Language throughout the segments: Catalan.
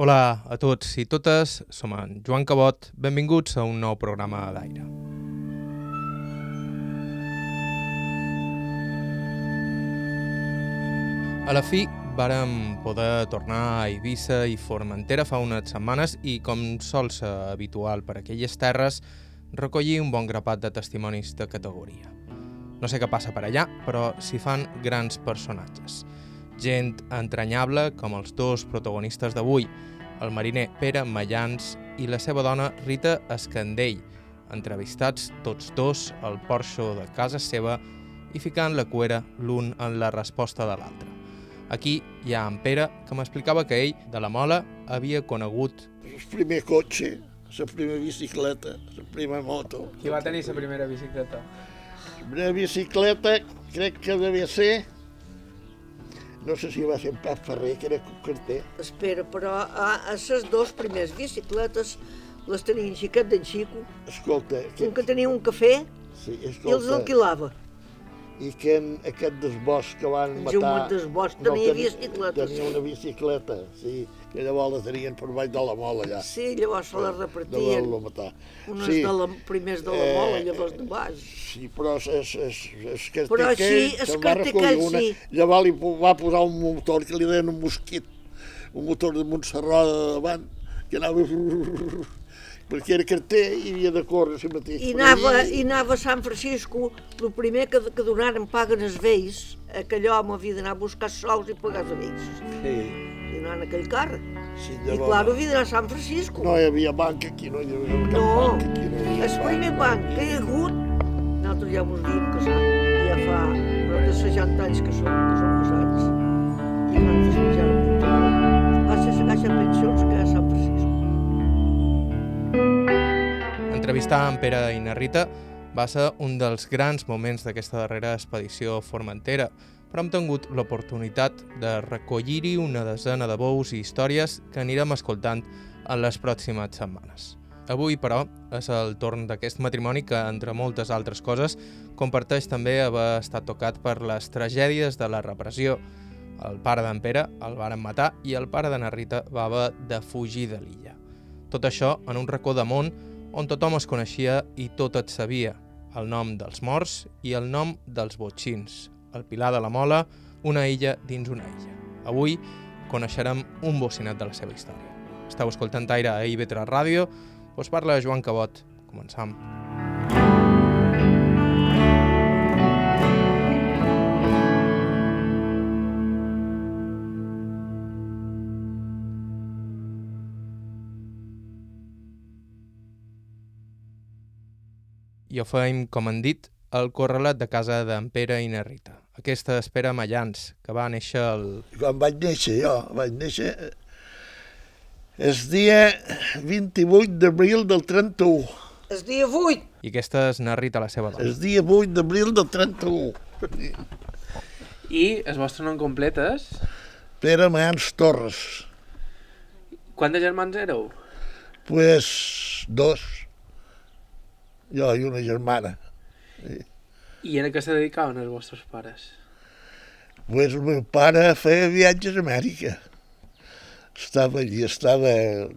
Hola a tots i totes, som en Joan Cabot, benvinguts a un nou programa d'aire. A la fi, vàrem poder tornar a Eivissa i Formentera fa unes setmanes i, com sol ser habitual per aquelles terres, recollir un bon grapat de testimonis de categoria. No sé què passa per allà, però s'hi fan grans personatges. Gent entranyable com els dos protagonistes d'avui, el mariner Pere Mallans i la seva dona Rita Escandell, entrevistats tots dos al porxo de casa seva i ficant la cuera l'un en la resposta de l'altre. Aquí hi ha en Pere, que m'explicava que ell, de la Mola, havia conegut el primer cotxe, la primera bicicleta, la primera moto. Qui va tenir la primera bicicleta? La primera bicicleta crec que devia ser, no sé si va ser en Pep Ferrer, que era carter. Espera, però a, a les dues primeres bicicletes les tenia en xiquet d'en Xico, Escolta, un que tenia un cafè sí, i els escolta, alquilava. i que en aquest desbosc que van En matar... Jaumet Desbosch tenia tenia- bicicletes. Tenia una bicicleta, sí, que llavors la tenien per baix de la mola allà. Sí, llavors se les De repartien. voler-lo matar. Unes sí, de la, primers de la eh, mola, llavors de baix. Sí, però es, es, es, es carter Però aquell sí, es se'n va recollir una, sí. llavors li va posar un motor que li deien un mosquit, un motor de Montserrat de davant, que anava perquè era carter i havia de córrer si mateix. I anava. I anava a Sant Francisco, el primer que, que donaren paguen els vells, aquell home havia d'anar a buscar sous i pagar els vells. Sí, anar en aquell carro. sí, I clar, havia d'anar a Sant Francisco. no hi havia banc aquí, no hi havia cap No, banc aquí. No hi havia el primer banc que hi ha hagut, nosaltres ja mos diem que ja fa prop de 60 anys que som, que som casats, i van festejar el Portugal. Va ser la caixa de pensions que hi ha a Sant Francisco. Entrevistar en Pere i na Rita va ser un dels grans moments d'aquesta darrera expedició Formentera, però hem tingut l'oportunitat de recollir-hi una desena de bous i històries que anirem escoltant en les pròximes setmanes. Avui, però, és el torn d'aquest matrimoni que, entre moltes altres coses, comparteix també haver estat tocat per les tragèdies de la repressió. El pare d'en Pere el varen matar i el pare de na Rita va haver de fugir de l'illa. Tot això en un racó de món on tothom es coneixia i tot et sabia, el nom dels morts i el nom dels botxins, el Pilar de la Mola, una illa dins una illa. Avui coneixerem un bocinat de la seva història. Estau escoltant Aire a IB3 Ràdio, us parla Joan Cabot. Començam. I ho feim, com han dit, el correlat de casa d'en Pere i na Rita. Aquesta espera Mallans, que va néixer el... Quan vaig néixer jo, vaig néixer eh, el dia 28 d'abril del 31. El dia 8, I aquesta és na Rita, la seva dona. El dia 8 d'abril del 31. I el vostre nom complet és? Pere Mayans Torres. Quants germans éreu? Pues dos. Jo i una germana. I en què se dedicaven els vostres pares? Pues el meu pare feia viatges a Amèrica. Estava allí, estava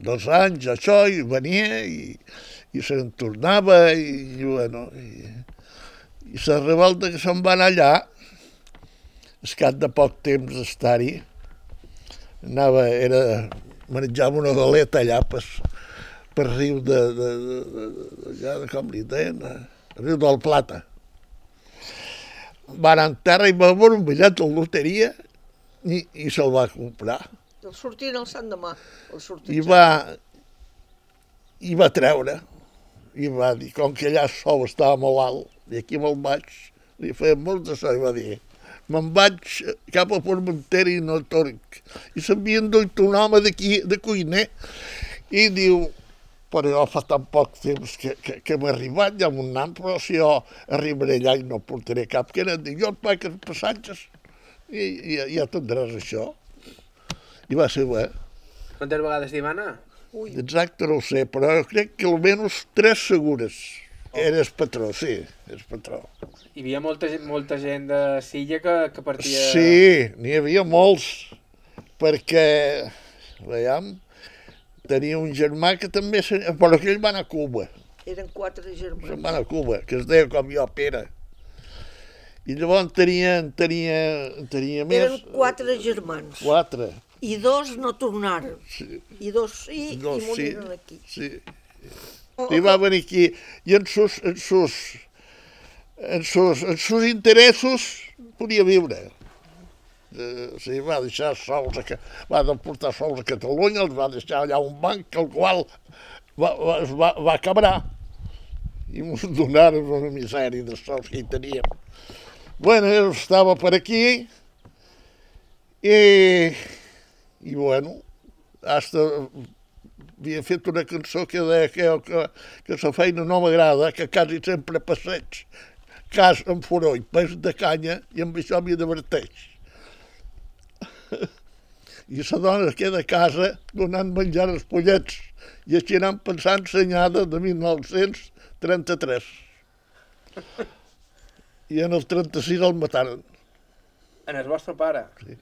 dos anys, això, i venia, i, i se'n tornava, i, i bueno, i, i la revolta que se'n va anar allà, es cap de poc temps d'estar-hi, anava, era, menjava una galeta allà per, per riu de, de, de, de, de, allà de com li deien, a riu del Plata. Va anar en terra i va veure un bitllet de loteria i, i se'l va comprar. el sortien el Sant demà. El sortien I va, i va treure. I va dir, com que allà sol estava molt alt, i aquí me'l vaig, li feia molt de so i va dir, me'n vaig cap a Formentera i no torc. I s'havien duit un home d'aquí, de cuiner, i diu, però jo fa tan poc temps que, que, que m'he arribat ja amb un nan, però si jo arribaré allà i no portaré cap, que era, dic, jo et pagues els passatges i, i ja tindràs això. I va ser bé. Quantes vegades hi va anar? Ui, Exacte no ho sé, però jo crec que almenys tres segures. Eres patró, sí, és patró. Hi havia molta, molta gent de Silla que, que partia... Sí, n'hi havia molts, perquè, veiem, tenia un germà que també... Se... Però aquell va anar a Cuba. Eren quatre Se'n germans. va anar a Cuba, que es deia com jo, Pere. I llavors tenia, tenia, tenia més... Eren quatre germans. Quatre. I dos no tornaren. Sí, I dos sí, dos, i sí, moriren aquí. sí. I va venir aquí. I en sus, en sus, en sus, en sus interessos podia viure. Eh, sí, va deixar sols, a, va deportar sols a Catalunya, els va deixar allà un banc, el qual va, va, va, va acabar i ens donaren una misèria de sols que hi teníem. Bueno, jo estava per aquí i, i bueno, hasta havia fet una cançó que deia que, que, que la feina no m'agrada, que quasi sempre passeig, cas amb foroll, pes de canya, i amb això m'hi diverteix. I la dona es queda a casa donant menjar als pollets, i així anant pensant senyada de 1933. I en el 36 el mataren. En el vostre pare. Sí.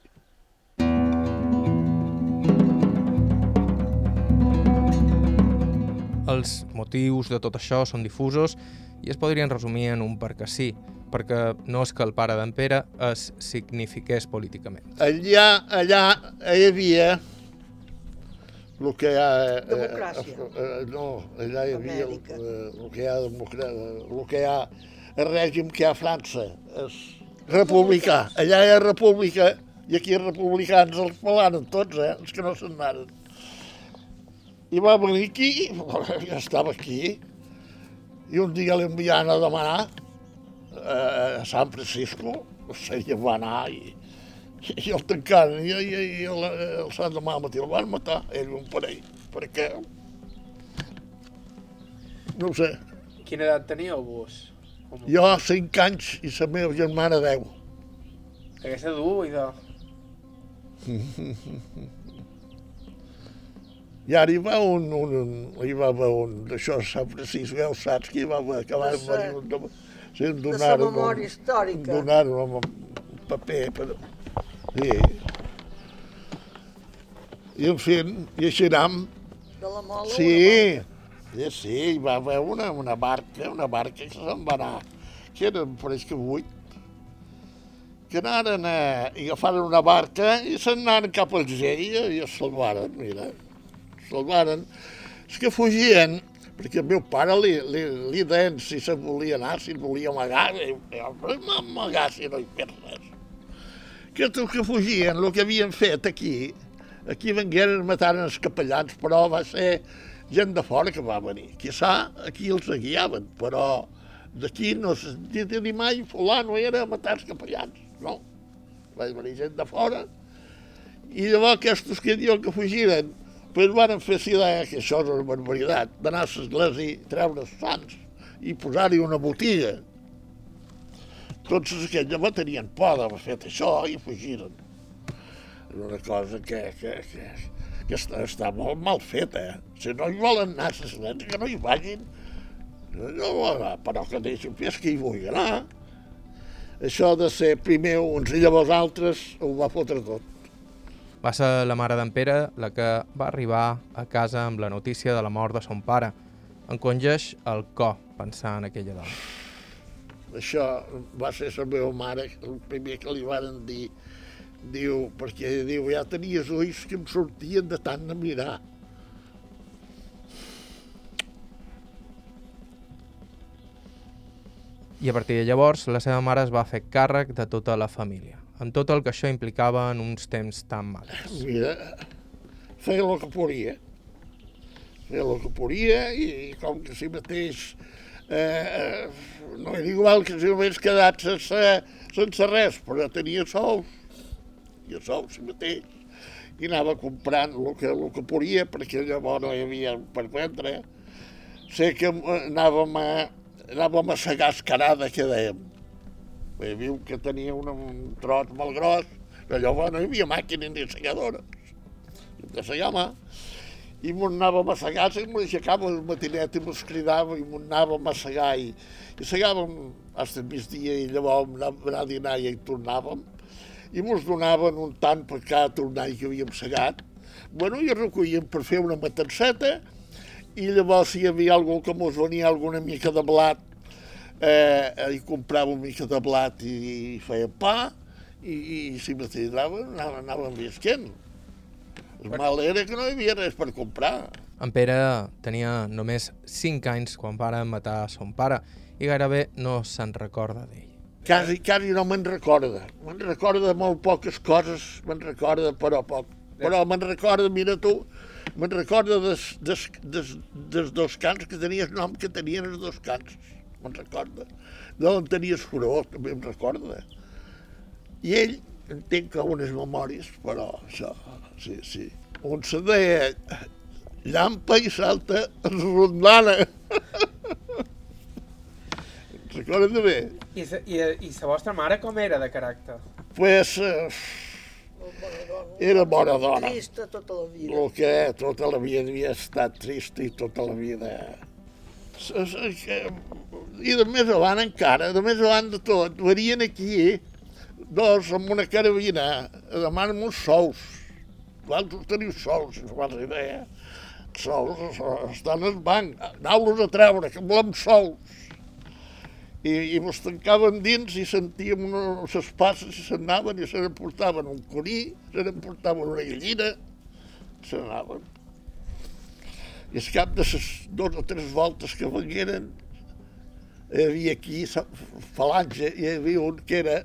Els motius de tot això són difusos i es podrien resumir en un perquè sí, perquè no és que el pare d'en Pere es signifiqués políticament. allà, allà hi havia el que hi ha... eh, Democràcia. eh, eh, no, allà hi havia el, eh, el que hi ha democràcia, el que hi ha el règim que hi ha a França és republicà. Allà hi ha república i aquí els republicans els pelaren tots, eh, els que no se'n anaren. I va venir aquí, ja estava aquí, i un dia l'enviant a demanar eh, a San Francisco, o sigui, va anar i, i el tancaren, i, i, i el, el Sant demà matí el van matar, ell un parell, perquè... No ho sé, Quina edat teníeu vos? Com... jo 5 anys i la meva germana 10. Aquesta dur, idò. I ara hi va un, un, un hi va haver un d'això Sant Francisco, ja ho saps, que hi va haver, que va De venir un... Sí, De la memòria històrica. donaren un paper per... Sí. I en fi, i així anam, De la mola. Sí, sí, sí, hi va haver una, una barca, una barca que se'n va anar, que era, em pareix que vuit, que anaren a, i agafaren una barca i se'n anaren cap al gell i es salvaren, mira, salvaren. És que fugien, perquè el meu pare li, li, li deien si se volia anar, si volia amagar, i jo, m'amagar si no hi fes res. Que tu que fugien, el que havien fet aquí, aquí vengueren, mataren els capellans, però va ser gent de fora que va venir. Quizà aquí els guiaven, però d'aquí no se sentia dir mai fulano era matar els capellans, no. Va venir gent de fora i llavors aquests que diuen que fugiren, pues van fer la idea, que això és una barbaritat, d'anar a l'església, treure els sants i posar-hi una botiga. Tots aquells llavors tenien por d'haver fet això i fugiren. És una cosa que, que, que, que està, està molt mal feta. Eh? Si no hi volen anar a l'església, que no hi vagin. No, però que deixin fer que hi vulgui anar. Això de ser primer uns i llavors altres ho va fotre tot. Va ser la mare d'en Pere la que va arribar a casa amb la notícia de la mort de son pare. Encongeix el cor pensar en aquella dona. Això va ser la meva mare, el primer que li varen dir, diu, perquè diu, ja tenies ulls que em sortien de tant de mirar. I a partir de llavors, la seva mare es va fer càrrec de tota la família, amb tot el que això implicava en uns temps tan mals. Mira, feia el que podia. Feia el que podia i com que si mateix eh, eh, no era igual que si només quedat sense, sense res, però tenia sous. I sou si mateix. I anava comprant el que, el que podia, perquè llavors no hi havia per vendre. Sé que anàvem a, anàvem a segar escarada, que dèiem. Hi havia un que tenia un, un tros molt gros, llavors no hi havia màquines ni segadores. De segar a mà. I m'ho anàvem a segar, i m'ho aixecava el matinet i m'ho cridava i m'ho anàvem a segar i, i segàvem fins al migdia i llavors anàvem a dinar i hi tornàvem i mos donaven un tant per cada tornall que havíem segat, bueno, i recollíem per fer una matanceta i llavors si hi havia algú que mos venia alguna mica de blat eh, i comprava una mica de blat i, i feia pa i, i si m'atiraven anàvem, anàvem visquent. El mal era que no hi havia res per comprar. En Pere tenia només 5 anys quan varen matar son pare i gairebé no se'n recorda d'ell. Quasi, quasi no me'n recorda. Me'n recorda de molt poques coses, me'n recorda però poc. Però me'n recorda, mira tu, me'n recorda des, des, des, des dos cants que tenies nom que tenien els dos cants. Me'n recorda. D'on tenies furó, també em recorda. I ell, entenc que unes memòries, però això, sí, sí. On se deia llampa i salta rondana. Recorda bé? I, sa, i, I la vostra mare com era de caràcter? Pues, eh, era bona dona. Trista tota la vida. El que tota la vida havia estat trista i tota la vida... I de més avant encara, de més avant de tot, venien aquí dos amb una carabina a demanar uns sous. Vosaltres teniu sous, si no fas idea. Sous estan al banc, anau-los a treure, que volem sous. I, i mos tancaven dins i sentíem les passes i se'n anaven i se n'emportaven un coní, se n'emportaven una gallina, se n'anaven. I al cap de les dues o tres voltes que vengueren, hi havia aquí falange, hi havia un que era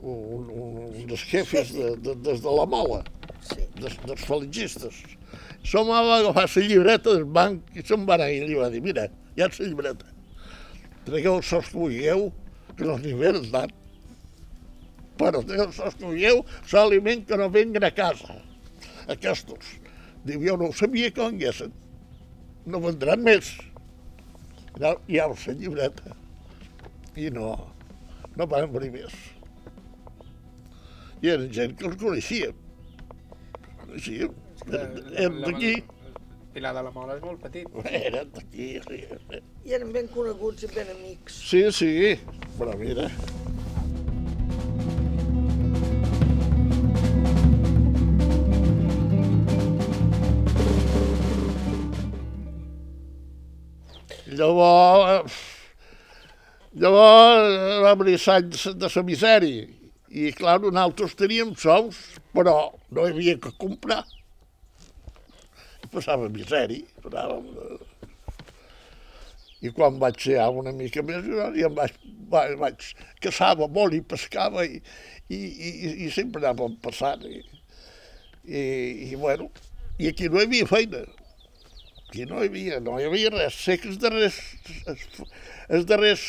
un, un, un dels jefes de, de, des de la mola, Sí. dels, dels falangistes. Som va agafar la llibreta del banc i se'n va anar i li va dir, mira, ja és la llibreta. Tragueu els sols que vulgueu, que no n'hi venen tant. Però tragueu els sols que vulgueu, l'aliment que no venguen a casa. Aquestos. Diu, jo no ho sabia que venguessin. No vendran més. Ja, ja ho sé, llibreta. I no, no van venir més. I eren gent que els. Coneixíem. Eren, eren d'aquí. Pilar de la Mola és molt petit. Eren d'aquí. I eren ben coneguts i ben amics. Sí, sí, però mira. Llavors, llavors va venir anys de la misèria i, clar, nosaltres teníem sous, però no hi havia que comprar. I passava misèria, passàvem... eh, i quan vaig ser una mica més gran ja em vaig, vaig, vaig caçava molt i pescava i, i, i, i sempre anàvem passant i, i, i bueno, i aquí no hi havia feina aquí no hi havia, no hi havia res sé que els darrers els, els darrers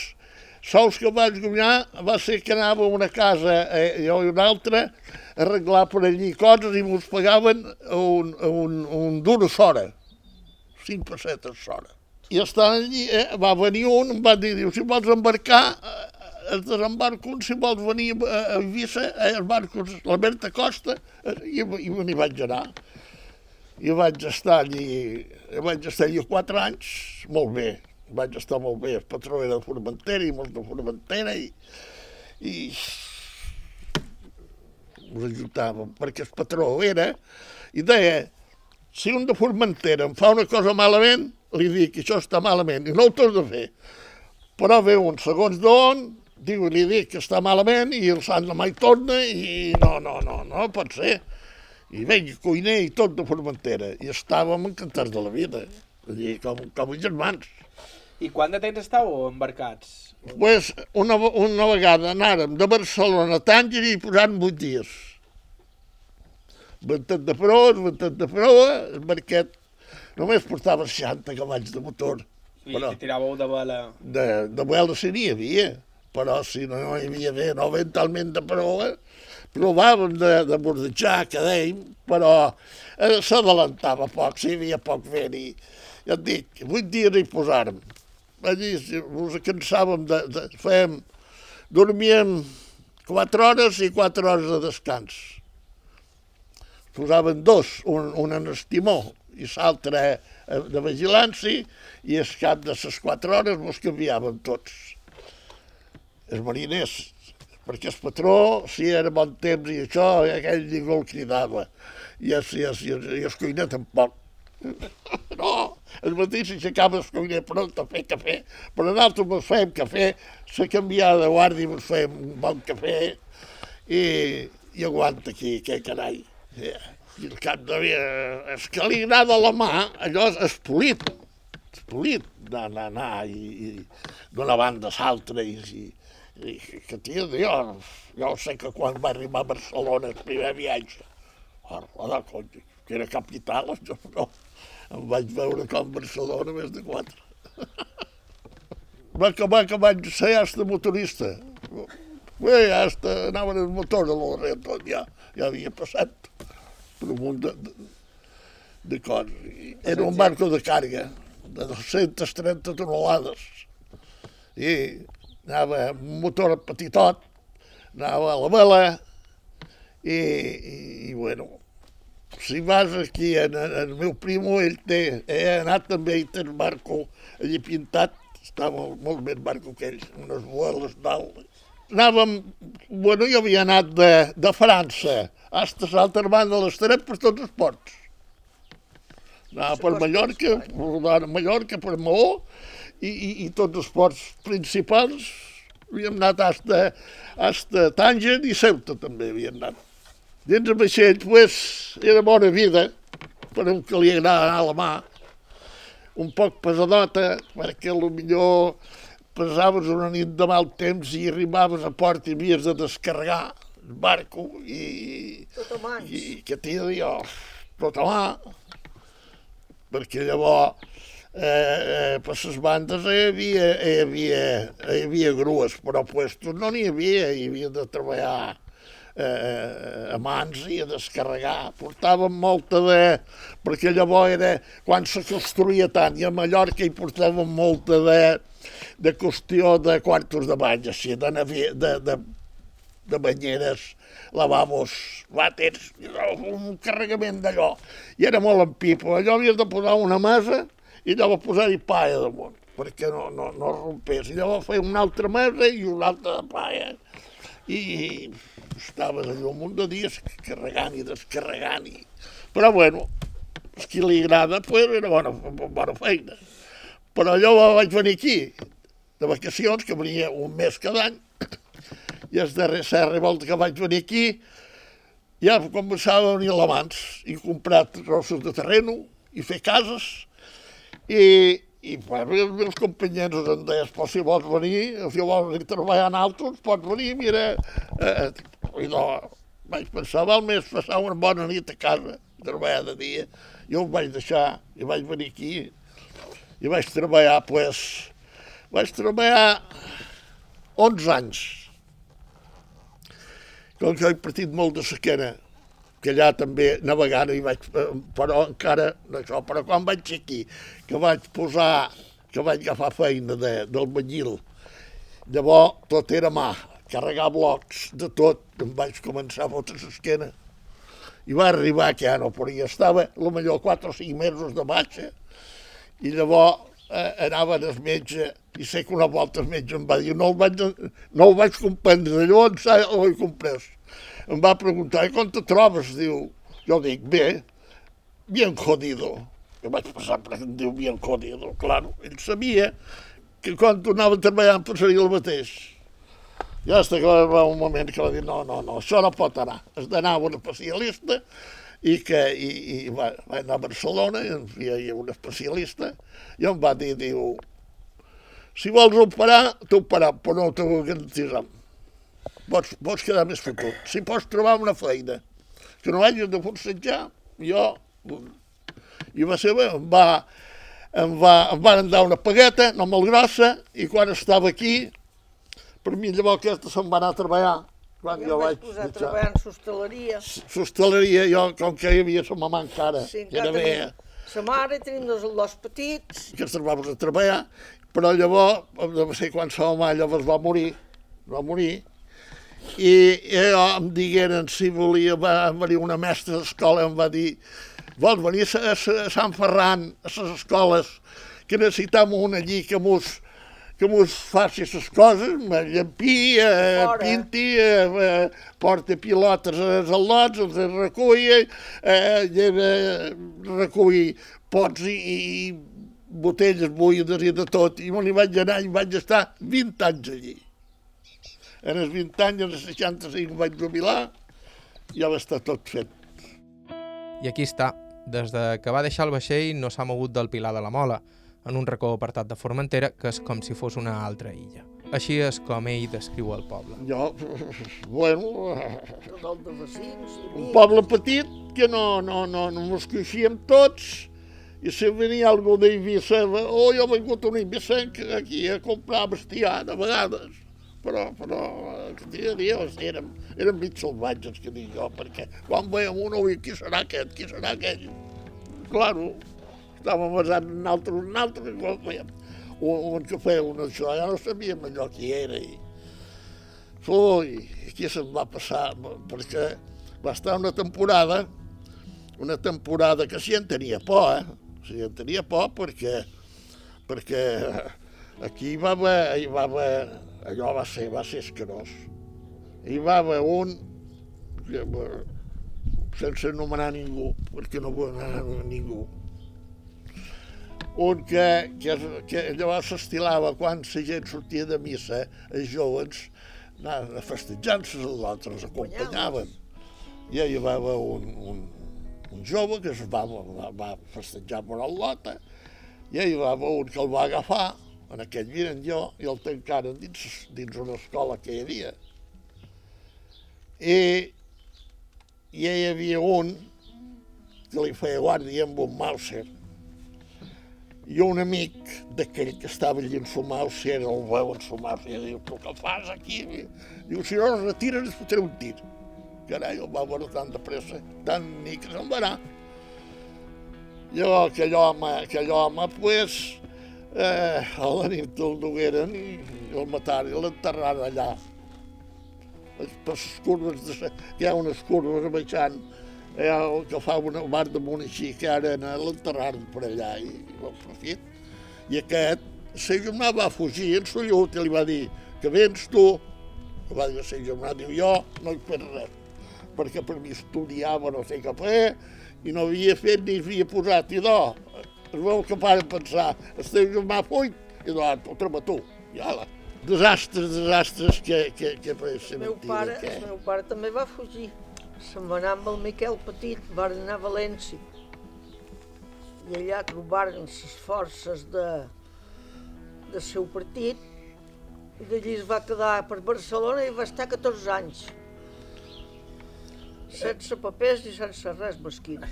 sous que vaig guanyar va ser que anava a una casa eh, jo i una altra a arreglar per allí coses i mos pagaven un, un, un duro s'hora cinc pessetes s'hora i estant allí, eh, va venir un, em va dir, diu, si vols embarcar, eh, es desembarca un, si vols venir a, Eivissa, eh, els barcos, la Berta Costa, eh, i, i n'hi vaig anar. I vaig estar allí, vaig estar allí quatre anys, molt bé, vaig estar molt bé, el patró era de Formentera i molts de Formentera, i, i us ajudàvem, perquè el patró era, i deia, si un de Formentera em fa una cosa malament, li dic això està malament i no ho torno a fer. Però ve un segons d'on, diu, li dic que està malament i el sant mai torna i no, no, no, no pot ser. I venga, cuiner i tot de Formentera. I estàvem encantats de la vida, allí, com, com germans. I quant de temps estàveu embarcats? pues, una, una vegada anàrem de Barcelona a Tànger i posant vuit dies. Ventet de proa, ventet de proa, el barquet només portava 60 cavalls de motor. I Però- si tiràveu de vela... De, de vela sí n'hi havia, però si no hi havia bé, no eventualment de proa, provàvem de, de bordejar, que dèiem, però eh, s'adelantava poc, si hi havia poc vent i ja et dic, vuit dies hi posàrem. Allí ens cansàvem de, de fèiem, dormíem quatre hores i quatre hores de descans. Posaven dos, un, un en el timó i l'altre eh, de vigilància i al cap de les quatre hores mos canviàvem tots. Els mariners perquè el patró, si era bon temps i això, aquell ningú el cridava. I el, i el, i el, i el cuiner tampoc. No, el matí s'aixecava el cuiner pront a fer cafè, però nosaltres ens fèiem cafè, se canviava de guàrdia i ens fèiem un bon cafè i, i aguanta aquí, que carai. Yeah. I el cap de dia, és que li agrada la mà, allò és polit, és polit, d'anar, anar i, i d'una banda a l'altra i, i, i que tio, jo, jo sé que quan va arribar a Barcelona el primer viatge, oh, cony, que era capital, jo no, em vaig veure com Barcelona més de quatre. va acabar que vaig ser hasta motorista. Bé, hasta anaven els motors a l'Orreto, ja, ja havia passat per un munt de, de, de coses. Era un barco de càrrega de 230 tonelades i anava amb un motor petitot, anava a la vela i, i, i bueno, si vas aquí, en, en el meu primo, ell té, he anat també, ell té el barco allí pintat, està molt, molt més barco que ell, unes boeles dalt. Anàvem, bueno, jo havia anat de, de França hasta l'altra banda de l'estret per tots els ports. Anava per Mallorca, a Mallorca, per Maó, i, i, i tots els ports principals havíem anat hasta, hasta Tànger i Ceuta també havíem anat. Dins el vaixell, pues, era bona vida, per un que li agrada anar a la mà, un poc pesadota, perquè millor pesaves una nit de mal temps i arribaves a port i havies de descarregar el barco i, Tot a i que t'he de dir, oh, tot a mà, perquè llavors eh, eh, per les bandes hi havia, hi, havia, hi havia grues, però puestos no n'hi havia, hi havia de treballar eh, a mans i a descarregar. Portàvem molta de... perquè llavors era quan se construïa tant, i a Mallorca hi portàvem molta de, de qüestió de quartos de bany, així, de, de, de, de banyeres, lavabos, vàters, un carregament d'allò. I era molt en pipo. Allò havies de posar una mesa i llavors posar-hi paia damunt perquè no, no, no rompés. I llavors feia una altra mesa i una altra de paia. I estaves allò un munt de dies carregant i descarregant. I... Però bueno, els qui li agrada, pues, era bona, bona feina. Però allò vaig venir aquí, de vacacions, que venia un mes cada any, i és darrer serra volta que vaig venir aquí, ja començava a venir a l'abans i comprar trossos de terreno i fer cases i, i bueno, els meus companys em deien, però si vols venir, si vols treballar en altres, pots venir, mira, eh, i no, vaig pensar, val més passar una bona nit a casa, treballar de dia, jo ho vaig deixar i vaig venir aquí i vaig treballar, pues, vaig treballar 11 anys. Com que he partit molt de sequera, que allà també navegant i vaig, eh, però encara això, però quan vaig ser aquí, que vaig posar, que vaig agafar feina de, del banyil, llavors tot era mà, carregar blocs de tot, em vaig començar a fotre l'esquena. I va arribar que ja no podia, estava a millor 4 o 5 mesos de baixa, i llavors eh, anava al metge, i sé que una volta el metge em va dir, no el vaig, no el vaig comprendre, llavors ho he comprès em va preguntar, i com te trobes? Diu, jo dic, bé, bien jodido. Jo vaig passar per em diu bien jodido, claro. Ell sabia que quan tornava a treballar em passaria el mateix. I hasta que va un moment que va dir, no, no, no, això no pot anar. Has d'anar a un especialista i que i, i va, va anar a Barcelona i hi havia un especialista i em va dir, diu, si vols operar, t'operar, però no t'ho garantirem pots, pots quedar més fotut. Si pots trobar una feina que no hagis de forcejar, jo... I va ser bé, em va, em, va, em van dar una pagueta, no molt grossa, i quan estava aquí, per mi llavors aquesta se'n va anar a treballar. Quan Jo, jo vaig posar a treballar en sostaleria. L'hostaleria, jo, com que hi havia la mamà encara, Sí, que era encara bé, sa mare, tenim dos, dos petits, que es trobaves a treballar, però llavors, no sé quan sa mamà llavors va morir, va morir, i jo em digueren si volia, va venir una mestra d'escola em va dir vols venir a, Sant Ferran, a les escoles, que necessitam una allí que mos, que mos faci les coses, me llampi, eh, pinti, eh, eh, porta pilotes als al·lots, els reculli, eh, i era recollir pots i, i botelles buides i de tot, i me n'hi vaig anar i vaig estar 20 anys allí. En els 20 anys, en els 65 em vaig jubilar, i ja va estar tot fet. I aquí està. Des de que va deixar el vaixell no s'ha mogut del Pilar de la Mola, en un racó apartat de Formentera que és com si fos una altra illa. Així és com ell descriu el poble. Jo, bueno, un poble petit que no, no, no, no mos coneixíem tots i si venia algú d'Eivissa, oh, jo he vingut a un eivissenc aquí a comprar bestiar de vegades, però, però, que dia, Dios, érem, érem mig salvatges, que dic jo, perquè quan veiem un, ui, qui serà aquest, qui serà aquell? Claro, estàvem basant en altres, en altres, i quan veiem un, un que feia un això, ja no sabíem allò qui era, i Ui, aquí se'n va passar, perquè va estar una temporada, una temporada que sí en tenia por, eh? Sí en tenia por perquè, perquè aquí hi va haver, hi va haver, allò va ser, va ser escarós. Hi va haver un, eh, sense anomenar ningú, perquè no vull anomenar ningú, un que, que, que llavors s'estilava quan la gent sortia de missa, els joves, anaven festejant-se, els altres acompanyaven. I hi va haver un, un, un jove que es va, va, va festejar per el lota, i hi va haver un que el va agafar, en aquell miren jo, i el tancaren dins, dins una escola que hi havia. I, i hi havia un que li feia guàrdia amb un Mauser, i un amic d'aquell que estava allà en Somàusia, el veu en Somàusia, i diu, tu què fas aquí? Diu, si no es retira, es fotré un tir. Carai, el va veure tan de pressa, tan ni que se'n va anar. Jo, aquell home, aquell home, pues, eh, a la nit el dugueren i el mataren i l'enterraren allà. Per les curves, de, hi ha unes curves baixant, hi ha el que fa una bar de Monixí, que ara l'enterraren per allà i, ho profit. I aquest, la germà va fugir en Sollut i li va dir que vens tu. Va dir la germà, diu, jo no hi fet res, perquè per mi estudiava no sé què fer i no havia fet ni havia posat. I es veu que paren pensar, el teu germà fuig i do, ho troba tu. I ala, desastres, desastres que, que, que ser El meu pare, que... el meu pare també va fugir. Se'n va anar amb el Miquel Petit, van anar a València. I allà trobaren les forces de, de seu partit i d'allí es va quedar per Barcelona i va estar 14 anys. Sense papers i sense res, mesquina.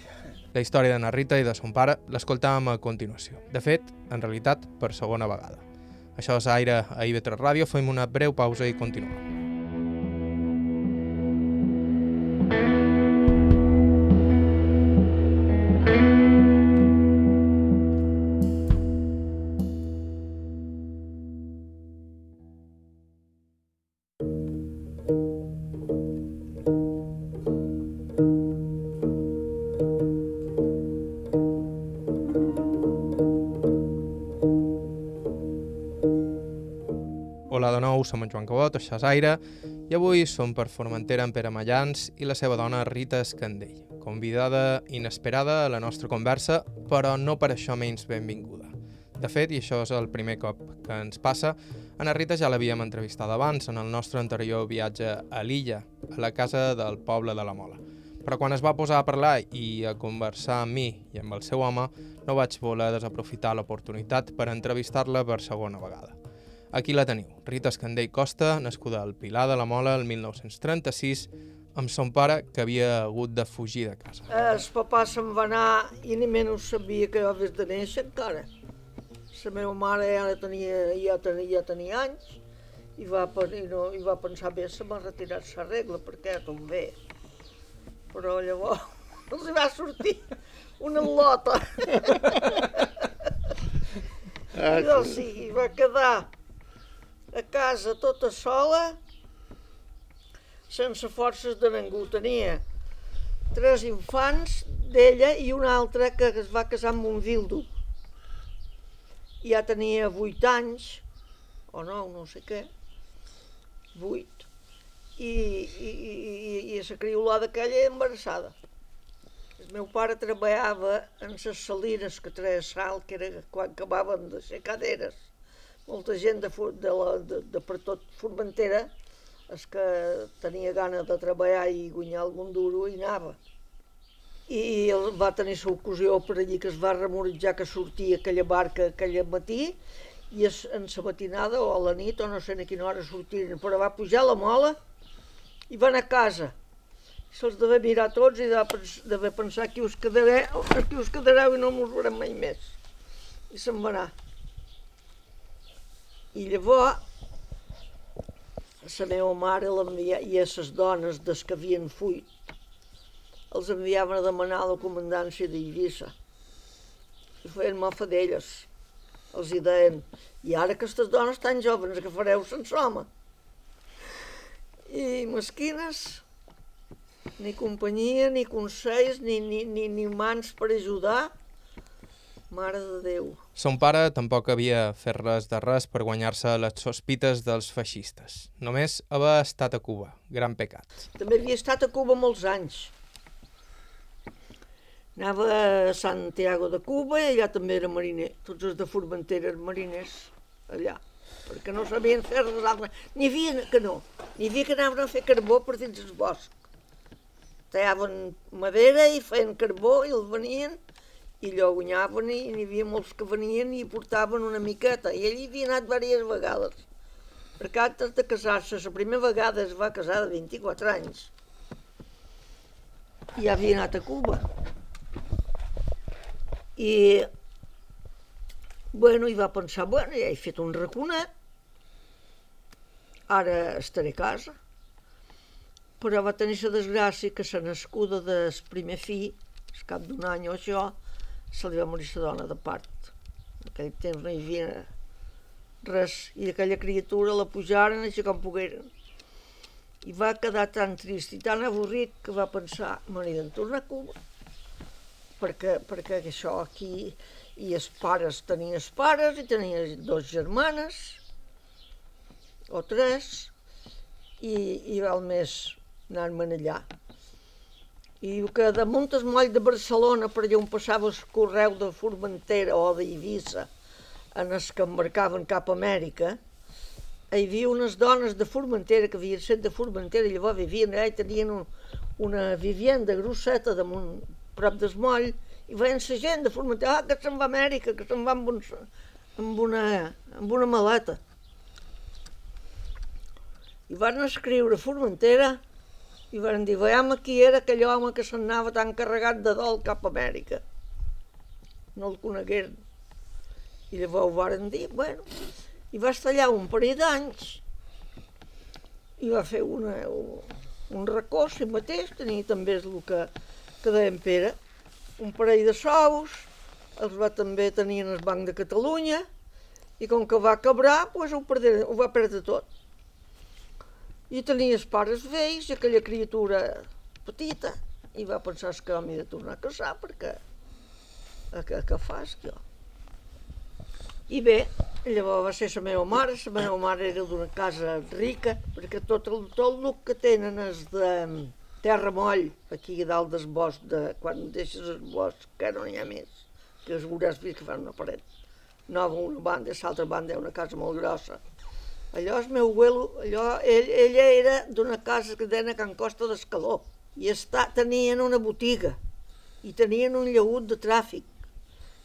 La història de na Rita i de son pare l'escoltàvem a continuació. De fet, en realitat, per segona vegada. Això és Aire a IB3 Ràdio, fem una breu pausa i continuem. Som en Joan Cabot, això és Aire, i avui som per Formentera en Pere Mallans i la seva dona Rita Escandell, convidada inesperada a la nostra conversa, però no per això menys benvinguda. De fet, i això és el primer cop que ens passa, na Rita ja l'havíem entrevistada abans en el nostre anterior viatge a l'illa, a la casa del poble de la Mola. Però quan es va posar a parlar i a conversar amb mi i amb el seu home, no vaig voler desaprofitar l'oportunitat per entrevistar-la per segona vegada. Aquí la teniu, Rita Escandell Costa, nascuda al Pilar de la Mola el 1936, amb son pare que havia hagut de fugir de casa. Eh, El papà se'n va anar i ni menys sabia que jo havies de néixer encara. La meva mare ja tenia, ja tenia, ja tenia anys i va, i no, i va pensar bé, se m'ha retirat la regla perquè com bé. Però llavors els va sortir una lota. Ah, I doncs sí, i va quedar a casa tota sola, sense forces de ningú. Tenia tres infants d'ella i un altre que es va casar amb un vildo. Ja tenia vuit anys o nou, no sé què, vuit, i, i, i, i la criolada aquella embarassada. El meu pare treballava en les salines que treia sal, que era quan acabaven de ser caderes. Molta gent de, de, la, de, de per tot Formentera, els que tenia gana de treballar i guanyar algun duro, hi anava. I va tenir la ocasió per allí que es va remoritjar que sortia aquella barca aquell matí i es, en la matinada o a la nit o no sé a quina hora sortien, però va pujar la mola i va anar a casa. Se'ls devia mirar tots i devia pensar qui us quedareu, qui us quedareu i no mos veurem mai més. I se'n va anar. I llavors la meva mare l'envia i a les dones des que havien fuit els enviaven a demanar a la comandància d'Eivissa. I feien mofa d'elles. Els hi deien, i ara aquestes dones tan joves que fareu sense home? I mesquines, ni companyia, ni consells, ni, ni, ni, ni mans per ajudar. Mare de Déu. Son pare tampoc havia fet res de res per guanyar-se les sospites dels feixistes. Només haver estat a Cuba. Gran pecat. També havia estat a Cuba molts anys. Anava a Santiago de Cuba i allà també era mariner. Tots els de Formentera eren mariners allà, perquè no sabien fer res altre. N'hi havia que no, n'hi havia que anaven a fer carbó per dins el bosc. Tallaven madera i feien carbó i el venien i allò guanyaven i n'hi havia molts que venien i portaven una miqueta. I ell hi havia anat diverses vegades. Perquè antes de casar-se, la primera vegada es va casar de 24 anys. I havia anat a Cuba. I, bueno, i va pensar, bueno, ja he fet un raconet, ara estaré a casa. Però va tenir la desgràcia que la nascuda del primer fill, al cap d'un any o això, se li va morir la dona de part. En aquell temps no hi havia res, i aquella criatura la pujaren així com pogueren. I va quedar tan trist i tan avorrit que va pensar, me n'he de tornar a Cuba, perquè, perquè això aquí, i els pares tenia els pares, i tenia dos germanes, o tres, i, i val més anar-me'n allà. I que damunt el moll de Barcelona, per allà on passava el correu de Formentera o d'Eivissa, en els que embarcaven cap a Amèrica, hi havia unes dones de Formentera que havien set de Formentera i llavors vivien allà i tenien un, una vivienda grosseta damunt, prop del moll i veien la gent de Formentera, ah, que se'n va a Amèrica, que se'n va amb, un, amb, una, amb una maleta. I van escriure a Formentera i van dir, veiem qui era aquell home que se'n anava tan carregat de dol cap a Amèrica. No el conegueren. I llavors varen dir, bueno, i va estar allà un parell d'anys i va fer una, un, racó, si mateix, tenia també el que, que deia en Pere, un parell de sous, els va també tenir en el Banc de Catalunya, i com que va quebrar, pues ho, perdé, ho va perdre tot. I tenia els pares vells i aquella criatura petita, i va pensar "És que m'he de tornar a casar perquè a, què fas jo? I bé, llavors va ser la meva mare, la meva mare era d'una casa rica, perquè tot el, tot el que tenen és de terra moll, aquí a dalt del bosc, de, quan deixes el bosc, que no n'hi ha més, que es veuràs vist que fan una paret nova una banda, l'altra banda hi ha una casa molt grossa. Allò el meu abuelo, allò, ell, ella era d'una casa que deien a Can Costa d'Escaló, i està, tenien una botiga, i tenien un llagut de tràfic,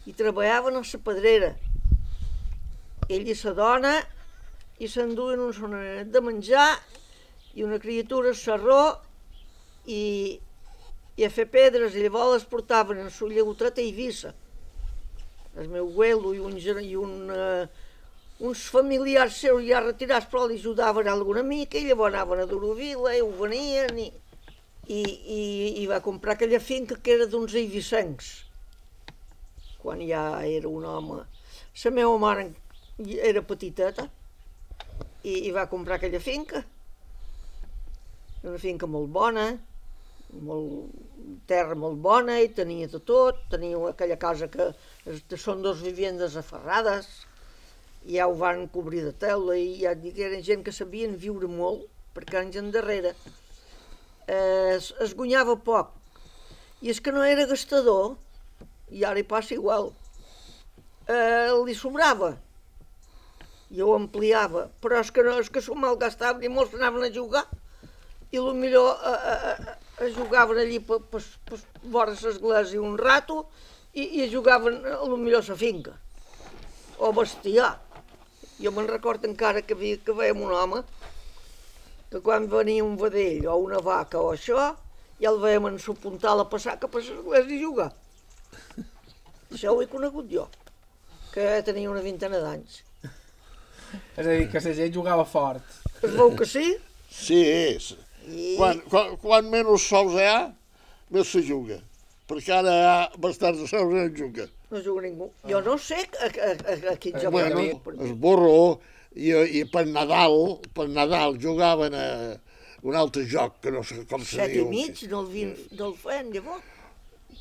i treballaven a la pedrera, ell i sa dona i s'enduen un sonanet de menjar i una criatura serró i, i a fer pedres i llavors les portaven en su llagotreta a Eivissa. El meu abuelo i, un, i un, uh, uns familiars seus ja retirats però li ajudaven alguna mica i llavors anaven a Dorovila i ho venien i, i, i, i va comprar aquella finca que era d'uns eivissencs quan ja era un home. La meva mare era petiteta i, i va comprar aquella finca. Una finca molt bona, molt, terra molt bona i tenia de tot, tenia aquella casa que són dos vivendes aferrades ja ho van cobrir de teula i ja et dic eren gent que sabien viure molt, perquè anys endarrere eh, es, es guanyava poc. I és que no era gastador, i ara hi passa igual. Eh, li sobrava, i ho ampliava, però és que, no, és que s'ho malgastaven i molts anaven a jugar i millor eh, eh, eh, jugaven allí per, per, per vora l'església un rato i, i jugaven a lo millor a la finca o bestiar. Jo me'n recordo encara que, vi, que veiem un home que quan venia un vedell o una vaca o això, ja el veiem en su puntal a passar cap a l'església i jugar. Això ho he conegut jo, que tenia una vintena d'anys. És a dir, que la gent jugava fort. Es veu que sí? Sí, és. I... Quan, quan, quan menys sous hi ha, més se juga. Perquè ara hi ha bastants no hi juga. No juga ningú. Jo no sé a, a, a, a quin Eh, joc Bueno, es borró i, i per Nadal, per Nadal jugaven a un altre joc que no sé com se Set i diu. mig no el, vin, no el feien, llavors.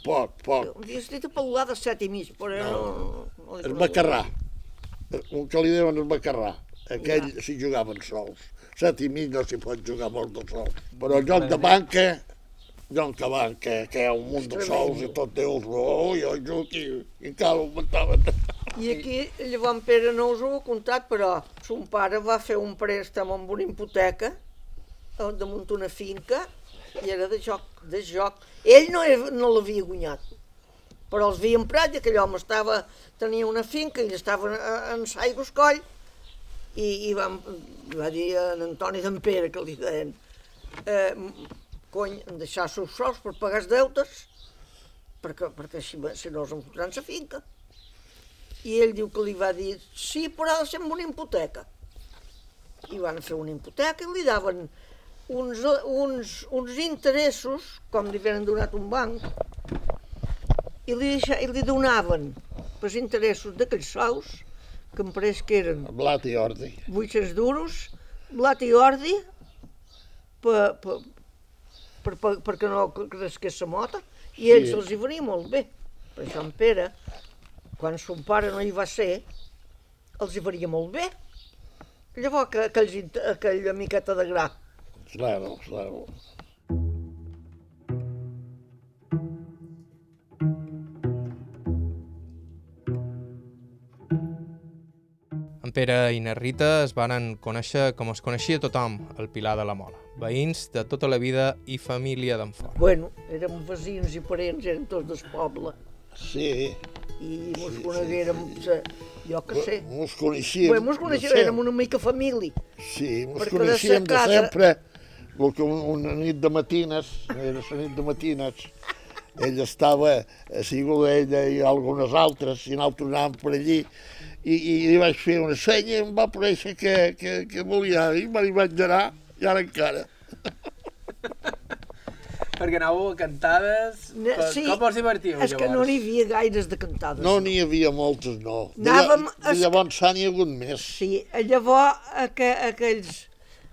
Poc, poc. Havia estat a parlar de set i mig, però no... no, El Bacarrà. Un que li deuen el Bacarrà. Aquell ja. s'hi jugaven sols. Set i mig no s'hi pot jugar molt de sols. Però el joc de banca, joc de banca, que hi ha un munt de sols i tot Déu, oh, jo jugo i, i encara ho augmentaven. I aquí, llavors Pere no us ho he contat, però son pare va fer un préstec amb una hipoteca eh, damunt una finca i era de joc, de joc. Ell no, no l'havia guanyat, però els havia emprat i aquell home estava, tenia una finca i estava a- en Saigos Coll i, i vam, va dir a en Antoni d'en Pere, que li deien, eh, cony, em deixar seus sols per pagar els deutes, perquè, perquè si, si no els enfotran la finca. I ell diu que li va dir, sí, però ha de ser amb una hipoteca. I van fer una hipoteca i li daven uns, uns, uns interessos, com li havien donat un banc, i li, deixa, i li donaven els interessos d'aquells sous, que em pareix que eren Blat i ordi. 800 duros, blat i ordi, per, per, per, per, perquè no cresqués la mota, i ells Sí. els hi venia molt bé. Per això en Pere, quan son pare no hi va ser, els hi venia molt bé. Llavors, que, aquella miqueta de gra. Claro, claro. Pere i na Rita es varen conèixer com es coneixia tothom, al Pilar de la Mola. Veïns de tota la vida i família d'en fora. Bueno, érem veïns i parents, érem tots del poble. Sí, I mos coneguérem, se- jo que sé. mos coneixíem. Bé, mos coneixíem, de érem una mica família. Sí, mos de coneixíem de sa casa- sempre. El que un, una nit de matines, era la nit de matines, ella estava, a sigut ella i algunes altres, i nosaltres anàvem per allí, i, i li vaig fer una senya i em va aparèixer que, que, que volia, i me li vaig anar, i ara encara. Perquè anàveu a cantades... Ne- Com, sí, com us divertíeu, És que no llavors? n'hi havia gaires de cantades. No n'hi havia moltes, no. De, Anàvem a- de llavors s'ha n'hi ha hagut més. Sí, llavors aqu aquells,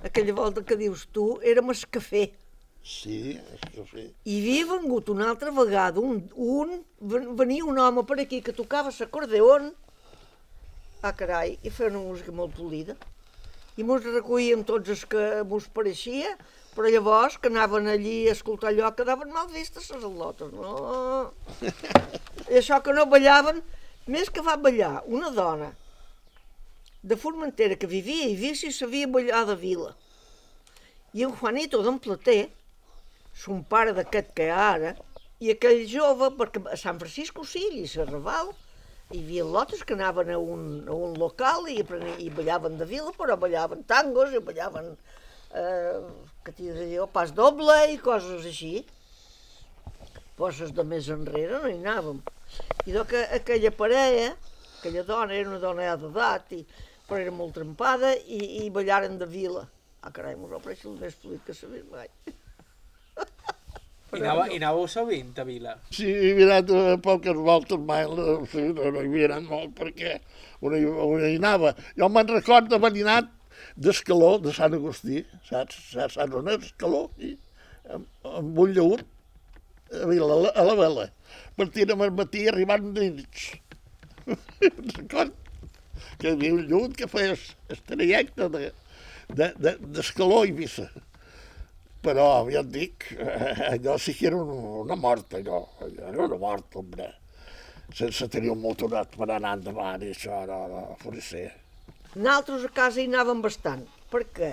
aquella volta que dius tu, érem el cafè. Sí, que sí. I havia vengut una altra vegada, un, un, ven- venia un home per aquí que tocava l'acordeon, ah carai, i feia una música molt polida. I mos recollíem tots els que mos pareixia, però llavors que anaven allí a escoltar allò quedaven mal vistes les al·lotes, no? I això que no ballaven, més que va ballar una dona de Formentera que vivia i vivia si sabia ballar de vila. I en Juanito d'en Plater, son pare d'aquest que ara, i aquell jove, perquè a Sant Francisco sí, i a Raval, hi havia lotes que anaven a un, a un local i, apreni- i ballaven de vila, però ballaven tangos i ballaven, eh, que t'hi pas doble i coses així. Poses de més enrere no hi anàvem. I do que aquella parella, aquella dona, era una dona d'edat, i, però era molt trempada, i, i ballaren de vila. Ah, carai, m'ho apareix el més fluid que s'ha vist mai. I anàveu, i anàveu sovint a Vila. Sí, he mirat a poques voltes mai, no, sí, no, no hi havia anat molt perquè on hi, on hi anava. Jo me'n record d'haver anat d'Escaló, de Sant Agustí, saps? Saps saps on és Escaló? I, amb, amb un llaut a, Vila, a la vela. Partíem al matí i arribant de nits. Record? que hi havia un lluny que feia el trajecte de, de, de, d'Escaló a Eivissa. Però, ja et dic, eh, allò sí que era una, mort, allò. allò era una mort, hombre. Sense tenir un motorat per anar endavant i això, no, no, pot ser. Nosaltres a casa hi anàvem bastant. Per què?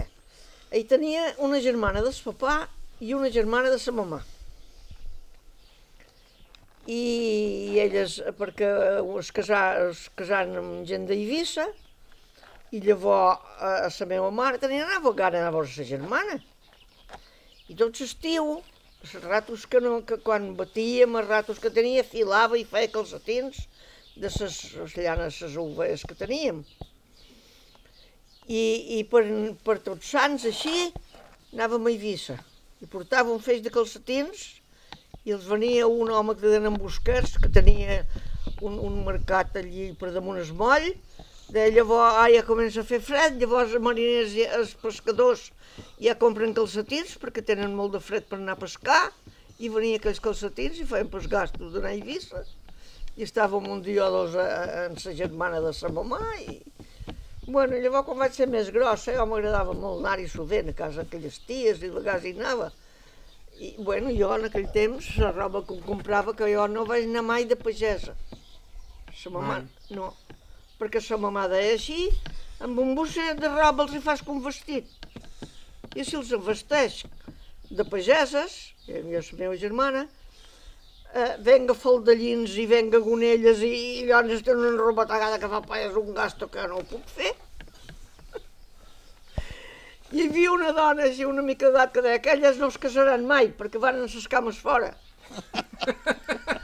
Ell tenia una germana del papà i una germana de sa mamà. I elles, perquè es, casà, es casaren amb gent d'Eivissa, i llavors a, a la meva mare tenia anava gana a veure sa germana. I tot l'estiu, els ratos que, no, que quan batíem, els ratos que tenia, filava i feia calcetins de les llanes, les ovelles que teníem. I, i per, per tots sants així anàvem a Eivissa i portava un feix de calcetins i els venia un home que deien embosquers que tenia un, un mercat allí per damunt es moll de llavors ah, ja comença a fer fred, llavors els mariners i els pescadors ja compren calcetins perquè tenen molt de fred per anar a pescar i venia aquells calcetins i feien pels gastos d'anar a Eivissa i estàvem un dia o dos a, a, amb sa germana de sa mamà i, Bueno, llavors quan vaig ser més grossa, jo m'agradava molt anar-hi sovint a casa d'aquelles ties i de vegades hi anava. I, bueno, jo en aquell temps, la roba que comprava, que jo no vaig anar mai de pagesa. Sa mamà, no. Perquè sa mamà deia així, amb un bosset de roba els hi fas com vestit. I si els vesteix de pageses, i jo la meva germana, eh, venga faldellins i venga gonelles i, i llavors tenen una roba tagada que fa palles un gasto que no ho puc fer. Hi havia una dona així una mica d'edat que deia que elles no es casaran mai perquè van amb les cames fora.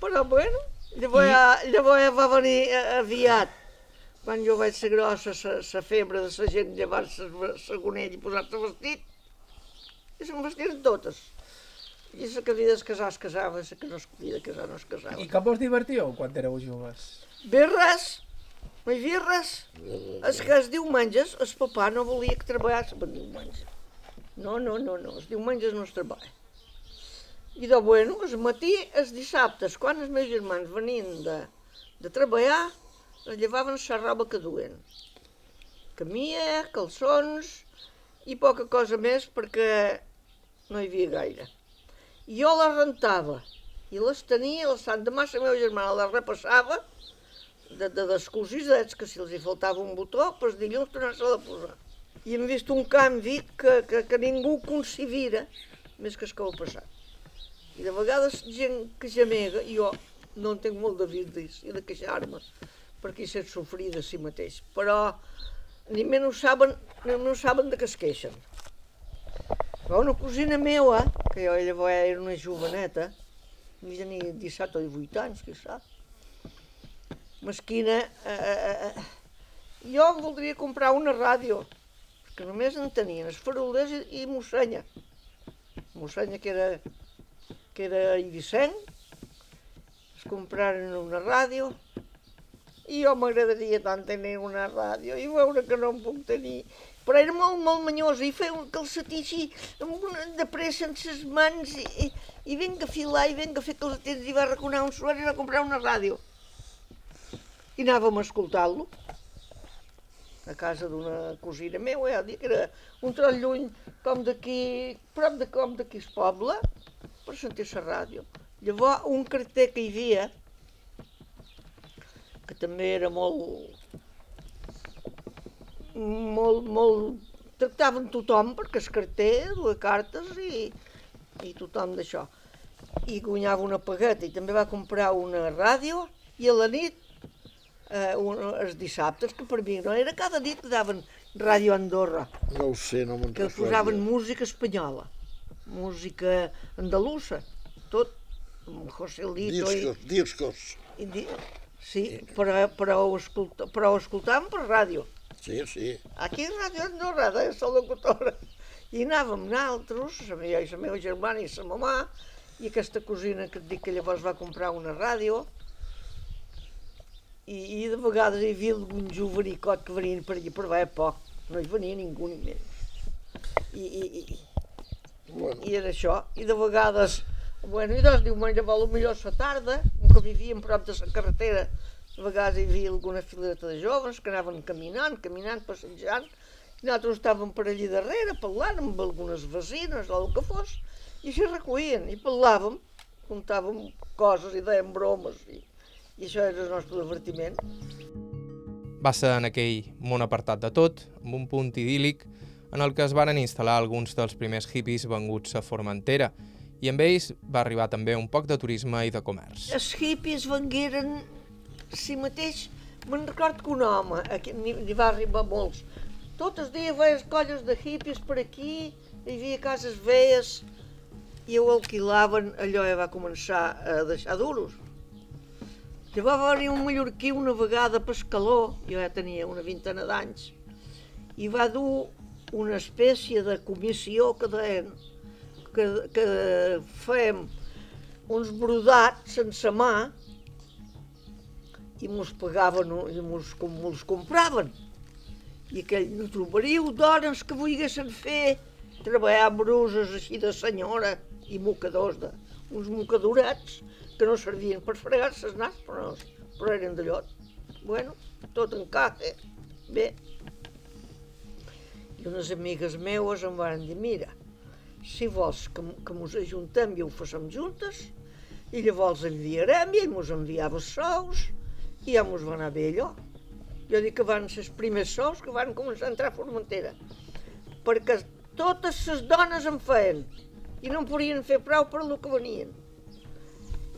Però bueno, llavors, ja, llavors va venir eh, aviat. Quan jo vaig ser grossa, la febre de la gent llevar-se la gonella i posar-se vestit, i se'n vestiren totes. I la que havia de casar es casava, la que no es havia de casar no es casava. I com us divertíeu quan éreu joves? Bé res, no hi havia res. És que els diumenges el papà no volia que treballés el diumenge. No, no, no, no, els diumenges no es treballa. I de bueno, el matí, els dissabtes, quan els meus germans venien de, de treballar, es llevaven la roba que duen. Camia, calçons i poca cosa més perquè no hi havia gaire. I jo les rentava i les tenia, les Sant demà la meva germana les repassava de, de descosisets, que si els hi faltava un botó, doncs dilluns tornar-se a posar. I hem vist un canvi que, que, que ningú concebira més que el que ha passat. I de vegades gent que gemega, i jo no en tinc molt de virdis i de queixar-me, perquè sé sofrir de si mateix. Però ni menys saben, ni menys saben de què es queixen. Però una cosina meva, que jo llavors era una joveneta, ni tenia 17 o 18 anys, qui sap, mesquina, eh, eh, eh, jo voldria comprar una ràdio, que només en tenien els farolders i, i Mossenya. Mossenya, que era, que era eivissenc, es compraren una ràdio, i jo m'agradaria tant tenir una ràdio i veure que no en puc tenir. Però era molt, molt manyosa i feia un calcetí així, amb una, de pressa en ses mans i, i, i vinga a filar i vinga a fer calcetins i va reconar un suer i va comprar una ràdio. I anàvem a escoltar-lo a casa d'una cosina meva, ja dic, era un tros lluny, com d'aquí, prop de com d'aquí el poble, per sentir la ràdio. Llavors, un carter que hi havia, que també era molt, molt, molt... Tractaven tothom perquè es carter duia cartes i, i tothom d'això. I guanyava una pagueta i també va comprar una ràdio i a la nit, eh, un, els dissabtes, que per mi no era cada nit que daven Ràdio Andorra, No ho sé, no me'n que posaven música espanyola, música andalusa, tot, José Lito i, Discos, discos. i di... Sí, però, però, ho escolta, però ho escoltàvem per ràdio. Sí, sí. Aquí a Ràdio Andorra, de la locutora. I anàvem nosaltres, la meva, la meva germana i la mamà, i aquesta cosina que et dic que llavors va comprar una ràdio, i, i de vegades hi havia algun jovericot que venien per allà, però va poc, no hi venia ningú ni menys. I, i, i, Bueno, i era això, i de vegades, bueno, i doncs diumenge, a lo millor a la tarda, un que vivíem prop de la carretera, a vegades hi havia alguna fileta de joves que anaven caminant, caminant, passejant, i nosaltres estàvem per allí darrere, parlant amb algunes vecines o el que fos, i així recollien, i parlàvem, contàvem coses i dèiem bromes, i, i això era el nostre divertiment. Va ser en aquell món apartat de tot, amb un punt idíl·lic, en el que es varen instal·lar alguns dels primers hippies venguts a Formentera, i amb ells va arribar també un poc de turisme i de comerç. Els hippies vengueren si mateix, me'n record que un home, aquí n'hi va arribar molts, tots els dies veies colles de hippies per aquí, hi havia cases veies, i ho alquilaven, allò ja va començar a deixar duros. Llavors va venir un mallorquí una vegada a Pescaló, jo ja tenia una vintena d'anys, i va dur una espècie de comissió que deien que, que fèiem uns brodats sense mà i mos pagaven i mos, com mos compraven. I aquell, no trobaríeu dones que volguessin fer treballar bruses així de senyora i mocadors, de, uns mocadorets que no servien per fregar-se els nas, però, però eren de llot. Bueno, tot encaja. Bé. Unes amigues meues em van dir, mira, si vols que, que mos ajuntem i ho facem juntes, i llavors enviarem i ell mos enviava sous i ja mos va anar bé allò. Jo dic que van ser els primers sous que van començar a entrar a Formentera, perquè totes les dones en feien i no en podien fer prou per lo que venien.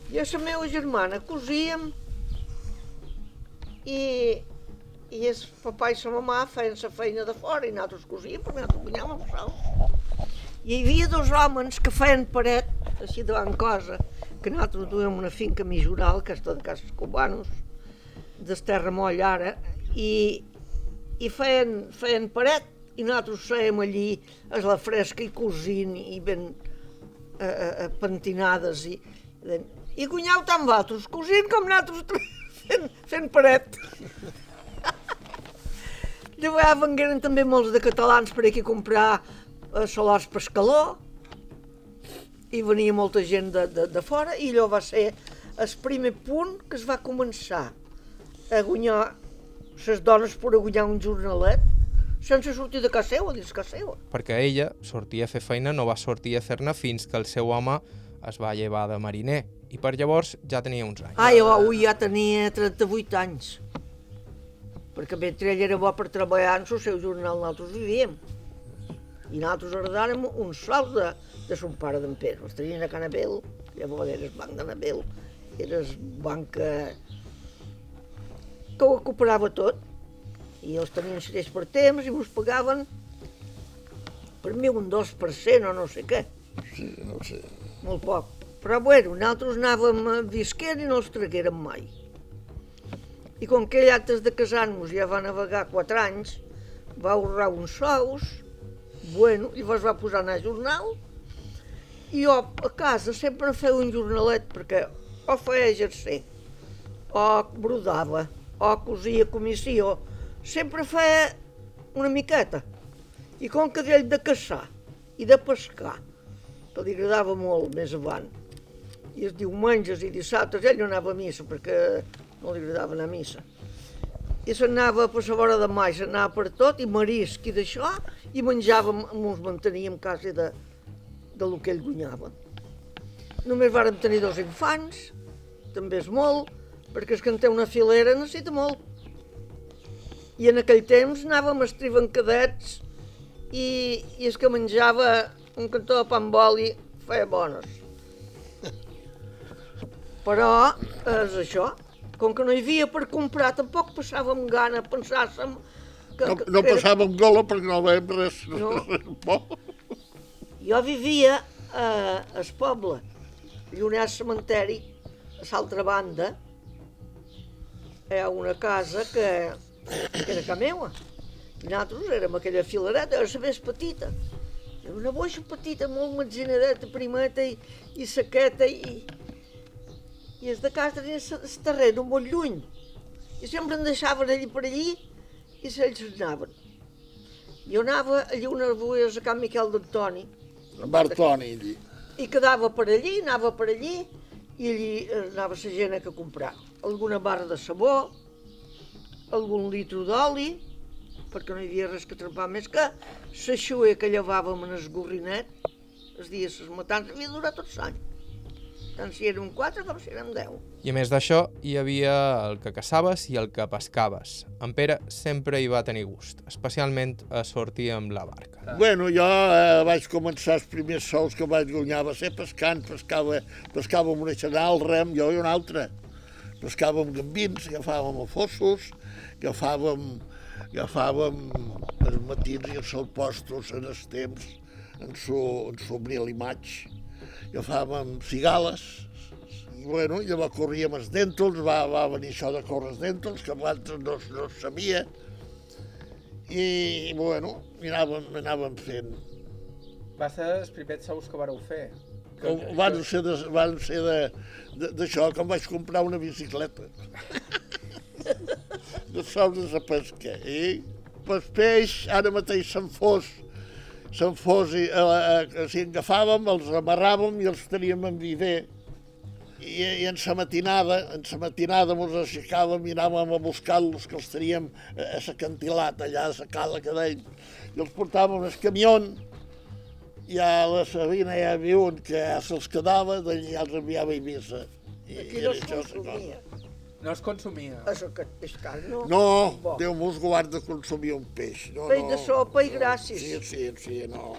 Jo i la meva germana cosíem i, i el papà i la mamà feien la feina de fora i nosaltres cosíem perquè nosaltres guanyàvem sous. I hi havia dos homes que feien paret, així davant cosa, que nosaltres duem una finca mijural, que està de Cases Cubanos, d'Esterra Moll ara, i, i feien, feien paret, i nosaltres fèiem allí a la fresca i cosint i ben eh, eh, pentinades i, i guanyau tant vosaltres cosint com nosaltres fent, fent paret. Llavors vengueren també molts de catalans per aquí a comprar a Solars Pescaló i venia molta gent de, de, de fora i allò va ser el primer punt que es va començar a guanyar les dones per a guanyar un jornalet sense sortir de casa seva, dins casa seva. Perquè ella sortia a fer feina, no va sortir a fer-ne fins que el seu home es va llevar de mariner i per llavors ja tenia uns anys. Ah, jo avui ja tenia 38 anys. Perquè mentre ell era bo per treballar en el seu jornal, nosaltres vivíem. I nosaltres heredàrem un sol de, de son pare d'en Pere. Els tenien a Canabel, llavors era el banc de era el banc que, que ho recuperava tot. I els tenien sereix per temps i mos pagaven per mi un 2% o no sé què, Sí, no sé. molt poc. Però bueno, nosaltres anàvem visquent i no els traguérem mai. I com que ell antes de casar-nos ja va navegar 4 anys, va ahorrar uns sous, bueno, llavors va posar a anar a jornal, i jo a casa sempre feia un jornalet, perquè o feia exercer, o brodava, o cosia comissió, sempre feia una miqueta. I com que d'ell de caçar i de pescar, que li agradava molt més avant, i els diumenges i dissabtes ell no anava a missa perquè no li agradava anar a missa. I s'anava per la vora de mar, s'anava per tot, i marisc i d'això, i menjàvem, ens manteníem quasi de, de lo que ell guanyava. Només vàrem tenir dos infants, també és molt, perquè és que en té una filera necessita molt. I en aquell temps anàvem estrivant cadets i, i és que menjava un cantó de pa amb oli feia bones. Però és això, com que no hi havia per comprar, tampoc passàvem gana, pensàssim que... No, que- no que era- passàvem gola perquè no veiem res. No. Bo. Jo vivia a el poble, lluny al cementeri, a l'altra banda, hi ha una casa que, que era casa meua. I nosaltres érem aquella filareta, era la més petita. Era una boixa petita, molt metzinadeta, primeta i, i sequeta, i, i els de casa tenien el terreny molt lluny. I sempre em deixaven allí per allí i ells anaven. Jo anava allí unes bues a Can Miquel d'Antoni, Bartoni, allí. i quedava per allí, anava per allí, i allí anava la gent a que comprar alguna barra de sabó, algun litro d'oli, perquè no hi havia res que trempar més que la xuer que llevàvem en el gorrinet, els dies les matans, havia durat tot l'any. Tant si érem quatre com si érem deu. I a més d'això, hi havia el que caçaves i el que pescaves. En Pere sempre hi va tenir gust, especialment a sortir amb la barca. Bueno, jo eh, vaig començar els primers sols que vaig guanyar, va ser pescant, pescava, pescava amb una xanal, rem, jo i una altra. Pescàvem gambins, agafàvem fossos, agafàvem, agafàvem els matins i els solpostos en els temps, en su, en su abril i maig. Agafàvem cigales, i bueno, llavors corríem els dèntols, va, va venir això de córrer els dèntols, que abans no, no sabia, i bueno, anàvem, anàvem fent. Va ser els primers sous que vareu fer. Com, van ser de, van ser de- de- d'això que em vaig comprar una bicicleta. de sous de la pesca. I pel peix, ara mateix se'n fos, se'n fos, i, eh, eh, si agafàvem, els amarràvem i els teníem en viver. I, i en sa matinada, en sa matinada mos aixecàvem i anàvem a buscar-los, que els teníem a a l'acantilat, allà a la cala que deim, i els portàvem al camió, i a la Sabina hi havia un que ja se'ls quedava, d'allí ja els enviava a Eivissa. I, Aquí no era No es consumia. Això que és car, no? No, Bo. Déu mos guard de consumir un peix. No, Peix no. de sopa i gràcies. Sí, sí, sí, no.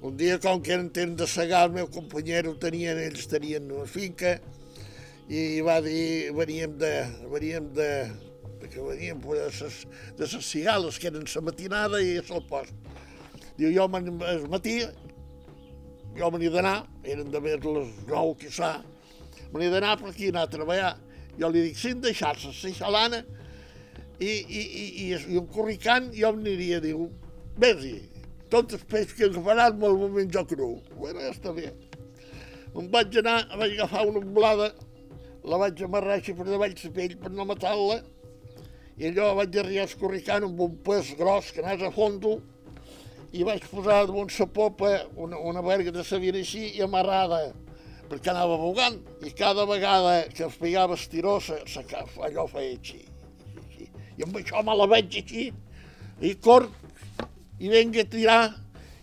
Un dia, com que eren temps de segar, el meu companyero tenien, ells tenien una finca, i va dir, veníem de, veníem de, de que veníem de ses, de ses cigales, que eren la matinada i el post. Diu, jo me'n- el matí, jo me n'he d'anar, eren de més les 9, quizà, me n'he d'anar per aquí, anar a treballar. Jo li dic, si em deixasses la xalana i, i, i, i, i un corricant, jo em aniria, diu, vés-hi, tot el peix que agafaran me'l menjo cru. Bueno, ja està bé. Em vaig anar, vaig agafar una volada, la vaig amarrar així per davall la pell per no matar-la, i allò vaig arribar escorricant amb un pes gros que anés a fondo, i vaig posar damunt la popa una, una verga de sabina així i amarrada, perquè anava bugant, i cada vegada que es pegava estirosa, se, allò feia així, així. I amb això me la veig així, i cor, i venga a tirar,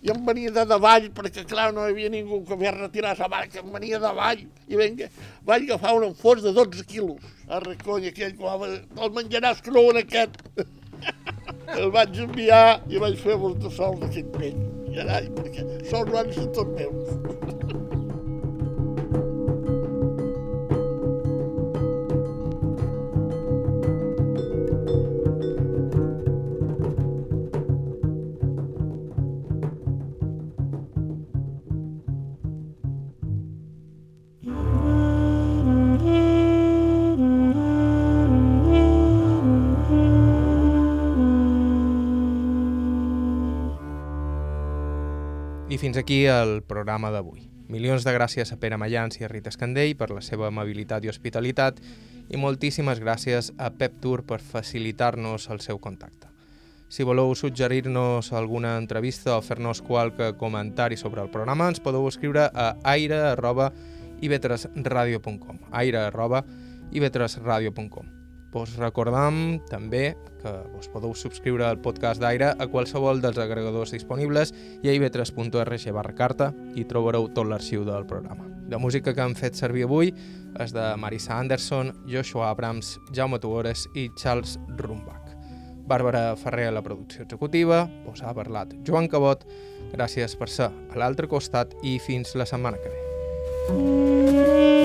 i em venia de davall, perquè clar, no hi havia ningú que ve a retirar la barca, em venia de davall, i venga, vaig agafar un enfors de 12 quilos, a recoll aquell que va, el menjaràs cru en aquest. el vaig enviar i vaig fer molts de sols d'aquest pell. Carai, perquè sols van ser tots meus. I fins aquí el programa d'avui. Milions de gràcies a Pere Mayans i a Rita Escandell per la seva amabilitat i hospitalitat i moltíssimes gràcies a Pep Tour per facilitar-nos el seu contacte. Si voleu suggerir-nos alguna entrevista o fer-nos qualque comentari sobre el programa, ens podeu escriure a aire.ivetresradio.com aire.ivetresradio.com Vos recordam també que vos podeu subscriure al podcast d'Aire a qualsevol dels agregadors disponibles i a ib3.org barra carta i trobareu tot l'arxiu del programa. La música que han fet servir avui és de Marisa Anderson, Joshua Abrams, Jaume Tuores i Charles Rumbach. Bàrbara Ferrer a la producció executiva, vos ha parlat Joan Cabot, gràcies per ser a l'altre costat i fins la setmana que ve.